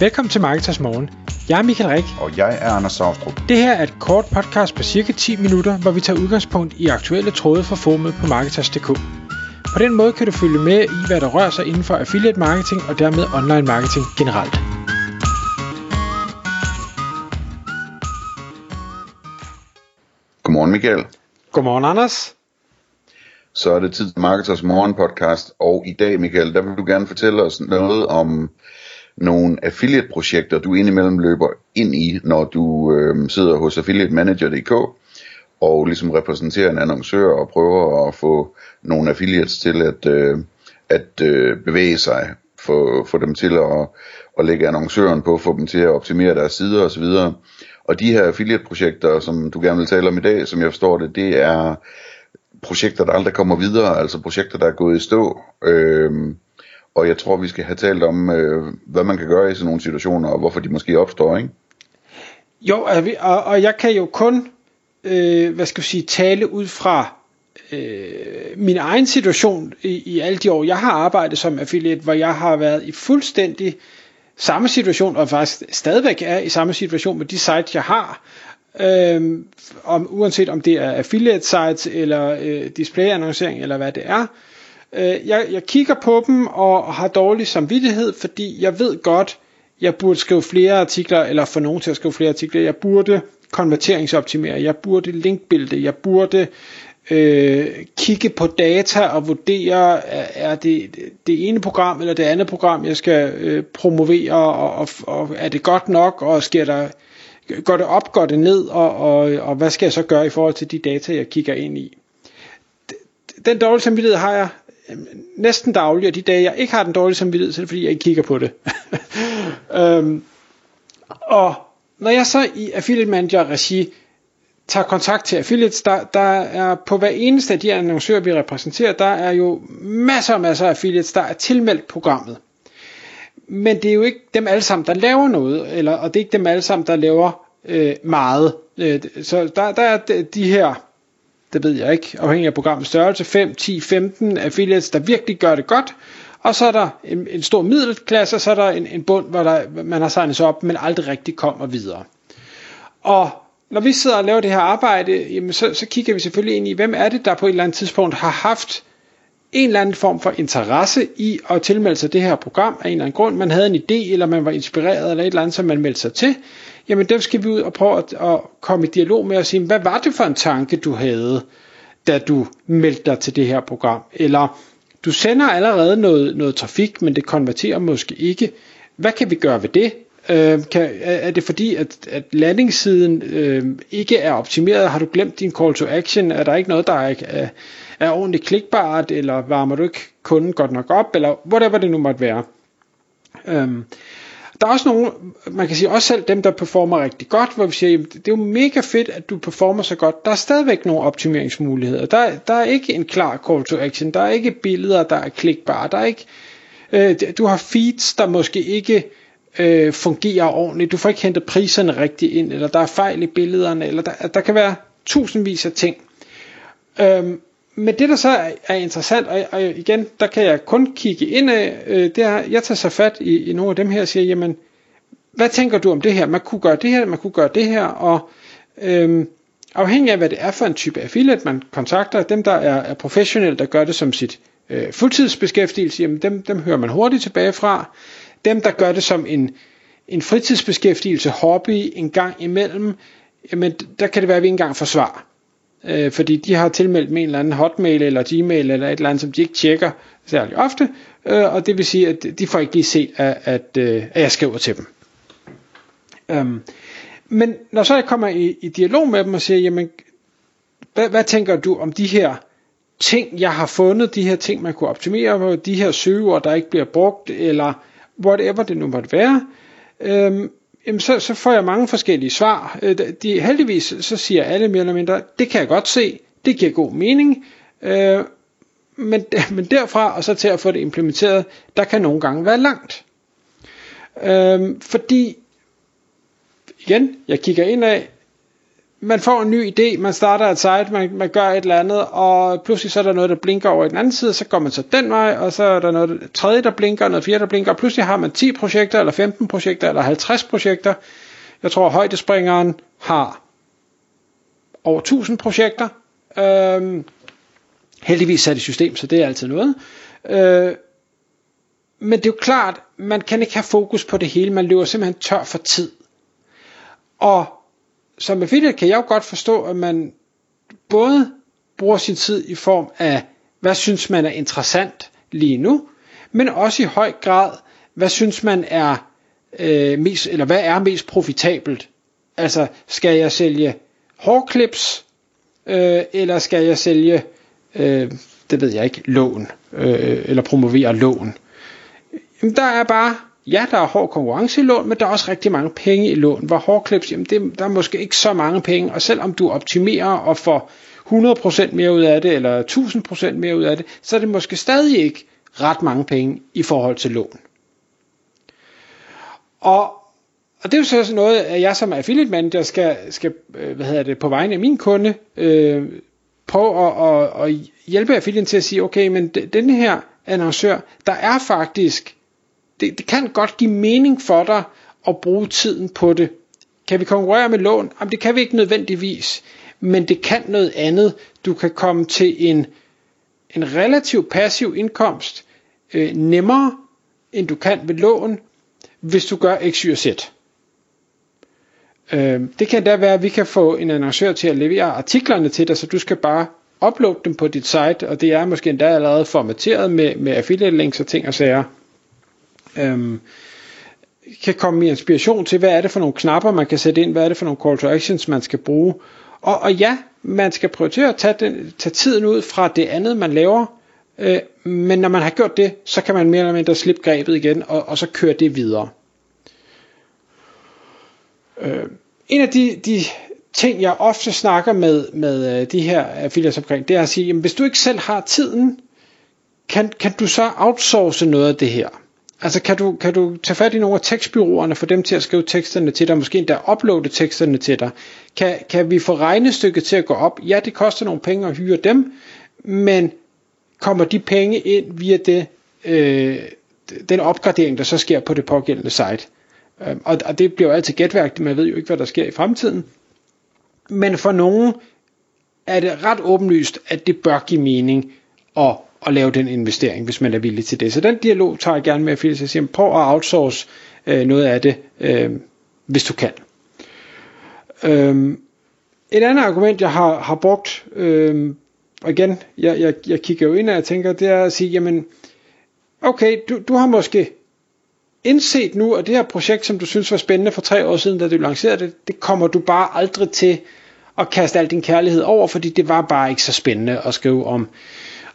Velkommen til Marketers Morgen. Jeg er Michael Rik. Og jeg er Anders Saustrup. Det her er et kort podcast på cirka 10 minutter, hvor vi tager udgangspunkt i aktuelle tråde fra formet på Marketers.dk. På den måde kan du følge med i, hvad der rører sig inden for affiliate marketing og dermed online marketing generelt. Godmorgen Michael. Godmorgen Anders. Så er det tid til Marketers Morgen podcast, og i dag Michael, der vil du gerne fortælle os noget om nogle affiliate-projekter, du indimellem løber ind i, når du øh, sidder hos affiliatemanager.dk og ligesom repræsenterer en annoncør og prøver at få nogle affiliates til at, øh, at øh, bevæge sig, få, få dem til at, at lægge annoncøren på, få dem til at optimere deres sider osv. Og de her affiliate-projekter, som du gerne vil tale om i dag, som jeg forstår det, det er projekter, der aldrig kommer videre, altså projekter, der er gået i stå. Øh, og jeg tror, vi skal have talt om, øh, hvad man kan gøre i sådan nogle situationer, og hvorfor de måske opstår, ikke? Jo, og, og jeg kan jo kun, øh, hvad skal vi sige, tale ud fra øh, min egen situation i, i alle de år, jeg har arbejdet som affiliate, hvor jeg har været i fuldstændig samme situation, og faktisk stadigvæk er i samme situation med de sites, jeg har. Øh, om, uanset om det er affiliate sites, eller øh, display annoncering, eller hvad det er. Øh, jeg, jeg kigger på dem og har dårlig samvittighed, fordi jeg ved godt, jeg burde skrive flere artikler, eller få nogen til at skrive flere artikler. Jeg burde konverteringsoptimere, jeg burde linkbilde, jeg burde øh, kigge på data og vurdere, er det det ene program eller det andet program, jeg skal øh, promovere, og, og, og er det godt nok, og sker der, går det op, går det ned, og, og, og hvad skal jeg så gøre i forhold til de data, jeg kigger ind i. Den dårlige samvittighed har jeg Øhm, næsten dagligt, og de dage, jeg ikke har den dårlige samvittighed, så er det fordi, jeg ikke kigger på det. øhm, og når jeg så i Affiliate Manager regi tager kontakt til affiliates, der, der er på hver eneste af de annoncører, vi repræsenterer, der er jo masser og masser af affiliates, der er tilmeldt programmet. Men det er jo ikke dem alle sammen, der laver noget, eller, og det er ikke dem alle sammen, der laver øh, meget. Øh, så der, der er de her det ved jeg ikke, afhængig af programmets størrelse, 5, 10, 15 affiliates, der virkelig gør det godt, og så er der en, en stor middelklasse, og så er der en, en bund, hvor der, man har signet sig op, men aldrig rigtig kommer videre. Og når vi sidder og laver det her arbejde, jamen så, så kigger vi selvfølgelig ind i, hvem er det, der på et eller andet tidspunkt har haft en eller anden form for interesse i at tilmelde sig det her program af en eller anden grund. Man havde en idé, eller man var inspireret, eller et eller andet, som man meldte sig til. Jamen dem skal vi ud og prøve at, at komme i dialog med og sige, hvad var det for en tanke, du havde, da du meldte dig til det her program? Eller du sender allerede noget, noget trafik, men det konverterer måske ikke. Hvad kan vi gøre ved det? Øh, kan, er det fordi, at, at landingssiden øh, ikke er optimeret? Har du glemt din call to action? Er der ikke noget, der er, er, er ordentligt klikbart? Eller varmer du ikke kunden godt nok op? Eller whatever det nu måtte være. Øh, der er også nogle, man kan sige også selv dem, der performer rigtig godt, hvor vi siger, jamen, det er jo mega fedt, at du performer så godt. Der er stadigvæk nogle optimeringsmuligheder. Der, der er ikke en klar call to action. Der er ikke billeder, der er klikbare. Der er ikke, øh, du har feeds, der måske ikke øh, fungerer ordentligt. Du får ikke hentet priserne rigtigt ind, eller der er fejl i billederne, eller der, der kan være tusindvis af ting. Øhm, men det der så er, interessant, og, og igen, der kan jeg kun kigge ind af, øh, det er, jeg tager så fat i, i nogle af dem her og siger, jamen, hvad tænker du om det her? Man kunne gøre det her, man kunne gøre det her, og øhm, afhængig af hvad det er for en type affiliate, man kontakter, dem der er, er professionelle, der gør det som sit øh, fuldtidsbeskæftigelse, jamen dem, dem hører man hurtigt tilbage fra. Dem der gør det som en, en fritidsbeskæftigelse, hobby, en gang imellem, jamen der kan det være, at vi ikke engang får svar øh, fordi de har tilmeldt med en eller anden hotmail eller gmail eller et eller andet, som de ikke tjekker særlig ofte, øh, og det vil sige, at de får ikke lige set, at, at, øh, at jeg skriver til dem. Um, men når så jeg kommer i, i dialog med dem og siger, jamen, hvad, hvad tænker du om de her ting, jeg har fundet, de her ting, man kunne optimere, de her søgeord, der ikke bliver brugt, eller whatever det nu måtte være, øhm, jamen så, så får jeg mange forskellige svar. Øh, de, heldigvis så siger alle mere eller mindre, det kan jeg godt se, det giver god mening, øh, men, men derfra og så til at få det implementeret, der kan nogle gange være langt. Øh, fordi, igen, jeg kigger ind af, man får en ny idé, man starter et site, man, man gør et eller andet, og pludselig så er der noget, der blinker over i den anden side, så går man så den vej, og så er der noget tredje, der blinker, noget fjerde, der blinker, og pludselig har man 10 projekter, eller 15 projekter, eller 50 projekter. Jeg tror, højdespringeren har over 1000 projekter. Øhm, heldigvis sat i system, så det er altid noget. Øh, men det er jo klart, man kan ikke have fokus på det hele, man løber simpelthen tør for tid. Og som affiliate kan jeg jo godt forstå, at man både bruger sin tid i form af, hvad synes man er interessant lige nu, men også i høj grad, hvad synes man er øh, mest, eller hvad er mest profitabelt? Altså, skal jeg sælge hårklips, øh, eller skal jeg sælge, øh, det ved jeg ikke, lån, øh, eller promovere lån? Jamen, der er bare ja, der er hård konkurrence i lån, men der er også rigtig mange penge i lån. Hvor hårdklips, jamen det, der er måske ikke så mange penge, og selvom du optimerer og får 100% mere ud af det, eller 1000% mere ud af det, så er det måske stadig ikke ret mange penge i forhold til lån. Og, og det er jo så noget, at jeg som affiliate manager skal, skal øh, hvad hedder det, på vegne af min kunde, øh, prøve at, at, at hjælpe affiliaten til at sige, okay, men den her annoncør, der er faktisk det, det kan godt give mening for dig at bruge tiden på det. Kan vi konkurrere med lån? Jamen, det kan vi ikke nødvendigvis, men det kan noget andet. Du kan komme til en, en relativ passiv indkomst øh, nemmere, end du kan ved lån, hvis du gør X, Y og Z. Øh, det kan da være, at vi kan få en annoncør til at levere artiklerne til dig, så du skal bare uploade dem på dit site, og det er måske endda allerede formateret med, med affiliate links og ting og sager øhm, kan komme i inspiration til, hvad er det for nogle knapper, man kan sætte ind, hvad er det for nogle call to actions, man skal bruge. Og, og ja, man skal prioritere at tage, den, tage tiden ud fra det andet, man laver, øh, men når man har gjort det, så kan man mere eller mindre slippe grebet igen, og, og så køre det videre. Øh, en af de, de ting, jeg ofte snakker med, med øh, de her affiliates omkring, det er at sige, jamen, hvis du ikke selv har tiden, kan, kan du så outsource noget af det her? Altså kan du, kan du tage fat i nogle af tekstbyråerne, for dem til at skrive teksterne til dig, måske endda uploade teksterne til dig? Kan, kan vi få regnestykket til at gå op? Ja, det koster nogle penge at hyre dem, men kommer de penge ind via det, øh, den opgradering, der så sker på det pågældende site? Øh, og, og det bliver jo altid gætværk, man ved jo ikke, hvad der sker i fremtiden. Men for nogen er det ret åbenlyst, at det bør give mening at at lave den investering, hvis man er villig til det. Så den dialog tager jeg gerne med affiliates. Jeg siger, prøv at outsource øh, noget af det, øh, hvis du kan. Øhm, et andet argument, jeg har, har brugt, øh, og igen, jeg, jeg, jeg kigger jo ind og jeg tænker, det er at sige, jamen, okay, du, du har måske indset nu, at det her projekt, som du synes var spændende for tre år siden, da du lancerede det, det kommer du bare aldrig til at kaste al din kærlighed over, fordi det var bare ikke så spændende at skrive om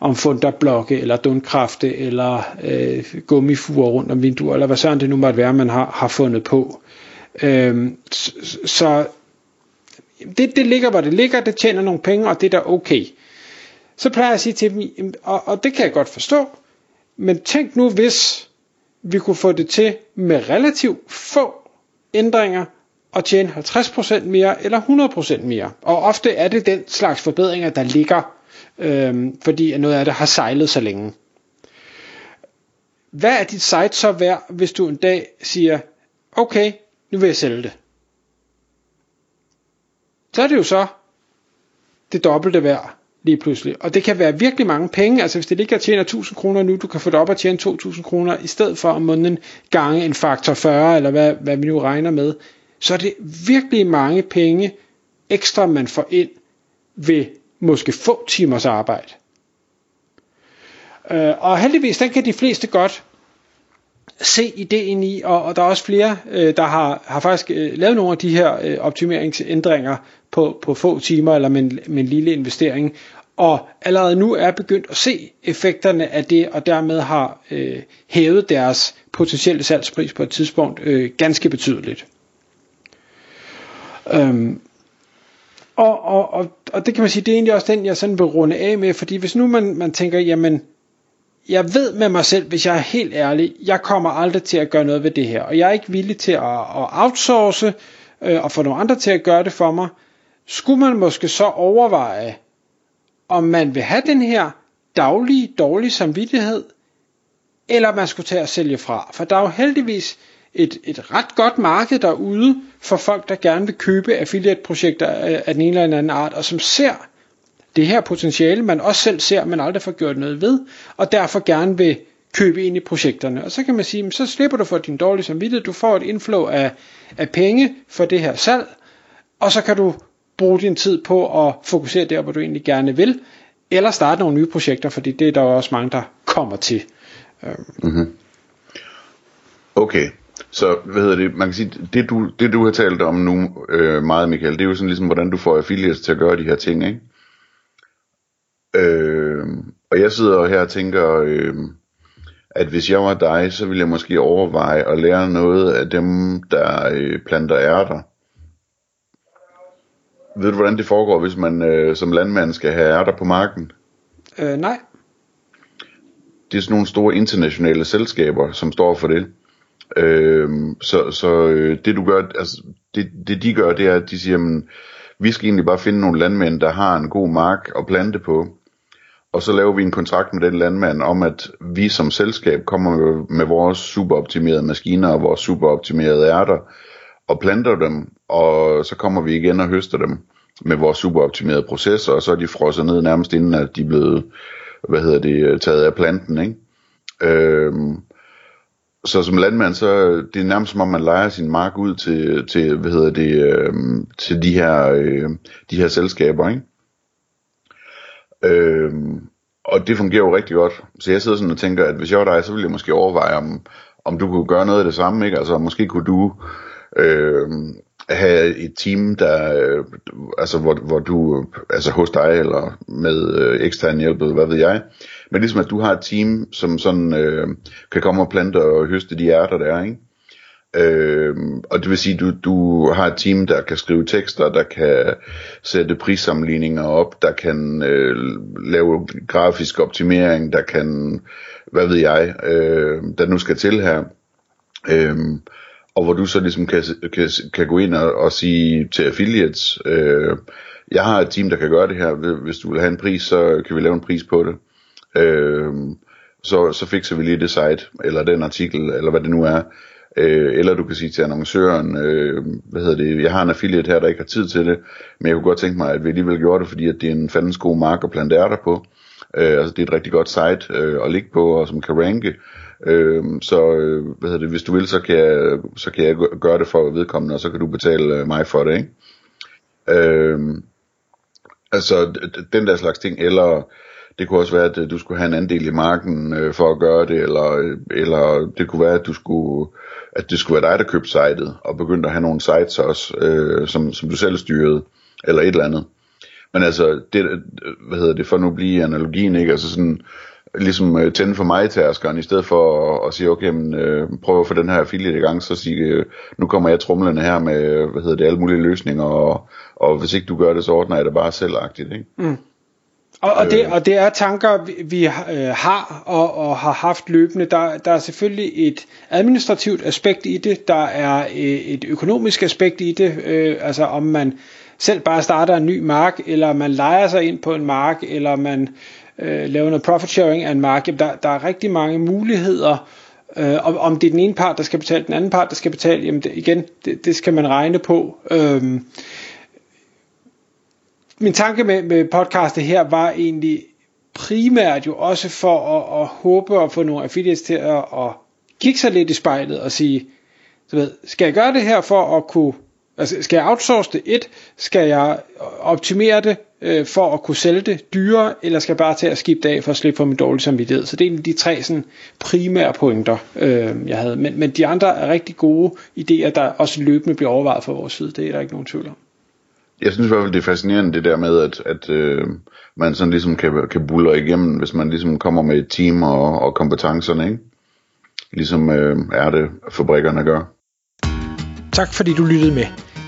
om funderblokke, eller dundkrafte, eller øh, gummifuger rundt om vinduer, eller hvad sådan det nu måtte være, man har, har fundet på. Øh, så, så det, det ligger, hvor det ligger, det tjener nogle penge, og det er da okay. Så plejer jeg at sige til dem, og, og det kan jeg godt forstå, men tænk nu, hvis vi kunne få det til med relativt få ændringer, og tjene 50% mere eller 100% mere. Og ofte er det den slags forbedringer, der ligger øh, fordi noget af det har sejlet så længe. Hvad er dit site så værd, hvis du en dag siger, okay, nu vil jeg sælge det? Så er det jo så det dobbelte værd lige pludselig. Og det kan være virkelig mange penge. Altså hvis det ligger og tjener 1000 kroner nu, du kan få det op og tjene 2000 kroner, i stedet for om måneden gange en faktor 40, eller hvad, hvad vi nu regner med. Så er det virkelig mange penge ekstra, man får ind ved måske få timers arbejde. Øh, og heldigvis, den kan de fleste godt se ideen i, og, og der er også flere, øh, der har, har faktisk øh, lavet nogle af de her øh, optimeringsændringer på, på få timer, eller med en, med en lille investering, og allerede nu er begyndt at se effekterne af det, og dermed har øh, hævet deres potentielle salgspris på et tidspunkt øh, ganske betydeligt. Øhm, og, og, og, og det kan man sige, det er egentlig også den, jeg sådan vil runde af med, fordi hvis nu man, man tænker, jamen, jeg ved med mig selv, hvis jeg er helt ærlig, jeg kommer aldrig til at gøre noget ved det her, og jeg er ikke villig til at, at outsource øh, og få nogle andre til at gøre det for mig, skulle man måske så overveje, om man vil have den her daglige dårlige samvittighed, eller man skulle tage at sælge fra. For der er jo heldigvis et, et ret godt marked derude for folk, der gerne vil købe affiliate-projekter af, af den ene eller anden art, og som ser det her potentiale, man også selv ser, men aldrig får gjort noget ved, og derfor gerne vil købe ind i projekterne. Og så kan man sige, så slipper du for din dårlige samvittighed, du får et inflow af, af penge for det her salg, og så kan du bruge din tid på at fokusere der, hvor du egentlig gerne vil, eller starte nogle nye projekter, fordi det er der også mange, der kommer til. Øhm. Mm-hmm. Okay, så hvad hedder det, man kan sige, det du, det du har talt om nu øh, meget, Michael, det er jo sådan ligesom, hvordan du får affiliates til at gøre de her ting, ikke? Øh, og jeg sidder her og tænker, øh, at hvis jeg var dig, så ville jeg måske overveje at lære noget af dem, der øh, planter ærter. Ved du, hvordan det foregår, hvis man øh, som landmand skal have ærter på marken? Øh, nej. Det er sådan nogle store internationale selskaber, som står for det. Øh, så så øh, det du gør, altså det, det de gør, det er, at de siger, jamen, vi skal egentlig bare finde nogle landmænd, der har en god mark at plante på og så laver vi en kontrakt med den landmand om, at vi som selskab kommer med, med vores superoptimerede maskiner og vores superoptimerede ærter og planter dem, og så kommer vi igen og høster dem med vores superoptimerede processer, og så er de frosset ned nærmest inden, at de er blevet, hvad hedder det, taget af planten, ikke? Øhm, så som landmand, så det er nærmest som om man leger sin mark ud til, til hvad hedder det, øh, til de her, øh, de her selskaber, ikke? Øh, og det fungerer jo rigtig godt. Så jeg sidder sådan og tænker, at hvis jeg var dig, så ville jeg måske overveje, om, om du kunne gøre noget af det samme. Ikke? Altså måske kunne du øh, have et team, der, øh, altså hvor, hvor du, altså hos dig, eller med øh, ekstern hjælp, eller hvad ved jeg. Men ligesom at du har et team, som sådan øh, kan komme og plante og høste de ærter der, ikke? Øh, og det vil sige, du, du har et team, der kan skrive tekster, der kan sætte prissammenligninger op, der kan øh, lave grafisk optimering, der kan, hvad ved jeg, øh, der nu skal til her. Øh, og hvor du så ligesom kan, kan, kan gå ind og, og sige til affiliates, øh, jeg har et team, der kan gøre det her, hvis du vil have en pris, så kan vi lave en pris på det. Øh, så, så fikser vi lige det site, eller den artikel, eller hvad det nu er. Øh, eller du kan sige til annoncøren, øh, hvad hedder det, jeg har en affiliate her, der ikke har tid til det, men jeg kunne godt tænke mig, at vi alligevel gjorde det, fordi at det er en fandens god mark at plante ærter på. Øh, altså det er et rigtig godt site øh, at ligge på, og som kan ranke. Øh, så øh, hvad hedder det, hvis du vil, så kan, jeg, så kan jeg gøre det for vedkommende, og så kan du betale øh, mig for det, ikke? Øh, altså den der slags ting, eller det kunne også være, at øh, du skulle have en andel i marken øh, for at gøre det, eller, øh, eller det kunne være, at du skulle at det skulle være dig, der købte sitet, og begyndte at have nogle sites også, øh, som, som du selv styrede, eller et eller andet. Men altså, det, hvad hedder det, for nu at blive analogien, ikke? Altså sådan, ligesom øh, tænde for mig tærskeren, i stedet for at, at sige, okay, men, øh, prøv at få den her affiliate i gang, så sige, øh, nu kommer jeg trumlende her med, hvad hedder det, alle mulige løsninger, og, og hvis ikke du gør det, så ordner jeg det bare selvagtigt, ikke? Mm. Og, og, det, øh. og det er tanker, vi, vi øh, har og, og har haft løbende. Der, der er selvfølgelig et administrativt aspekt i det, der er øh, et økonomisk aspekt i det, øh, altså om man selv bare starter en ny mark, eller man leger sig ind på en mark, eller man øh, Øh, laver noget profit sharing af en mark. Jamen, der, der er rigtig mange muligheder. Øh, om, om det er den ene part, der skal betale, den anden part, der skal betale, jamen det, igen, det, det skal man regne på. Øh, min tanke med, med podcastet her var egentlig primært jo også for at, at håbe at få nogle affiliates til at, at kigge sig lidt i spejlet og sige, du ved, skal jeg gøre det her for at kunne, altså skal jeg outsource det et, skal jeg optimere det øh, for at kunne sælge det dyrere, eller skal jeg bare til at skifte af for at slippe for min dårlige samvittighed. Så det er egentlig de tre sådan, primære pointer, øh, jeg havde. Men, men de andre er rigtig gode idéer, der også løbende bliver overvejet fra vores side. Det er der ikke nogen tvivl om jeg synes i hvert fald, det er fascinerende det der med, at, at øh, man sådan ligesom kan, kan bulle igennem, hvis man ligesom kommer med et team og, og kompetencerne, ikke? Ligesom øh, er det fabrikkerne gør. Tak fordi du lyttede med.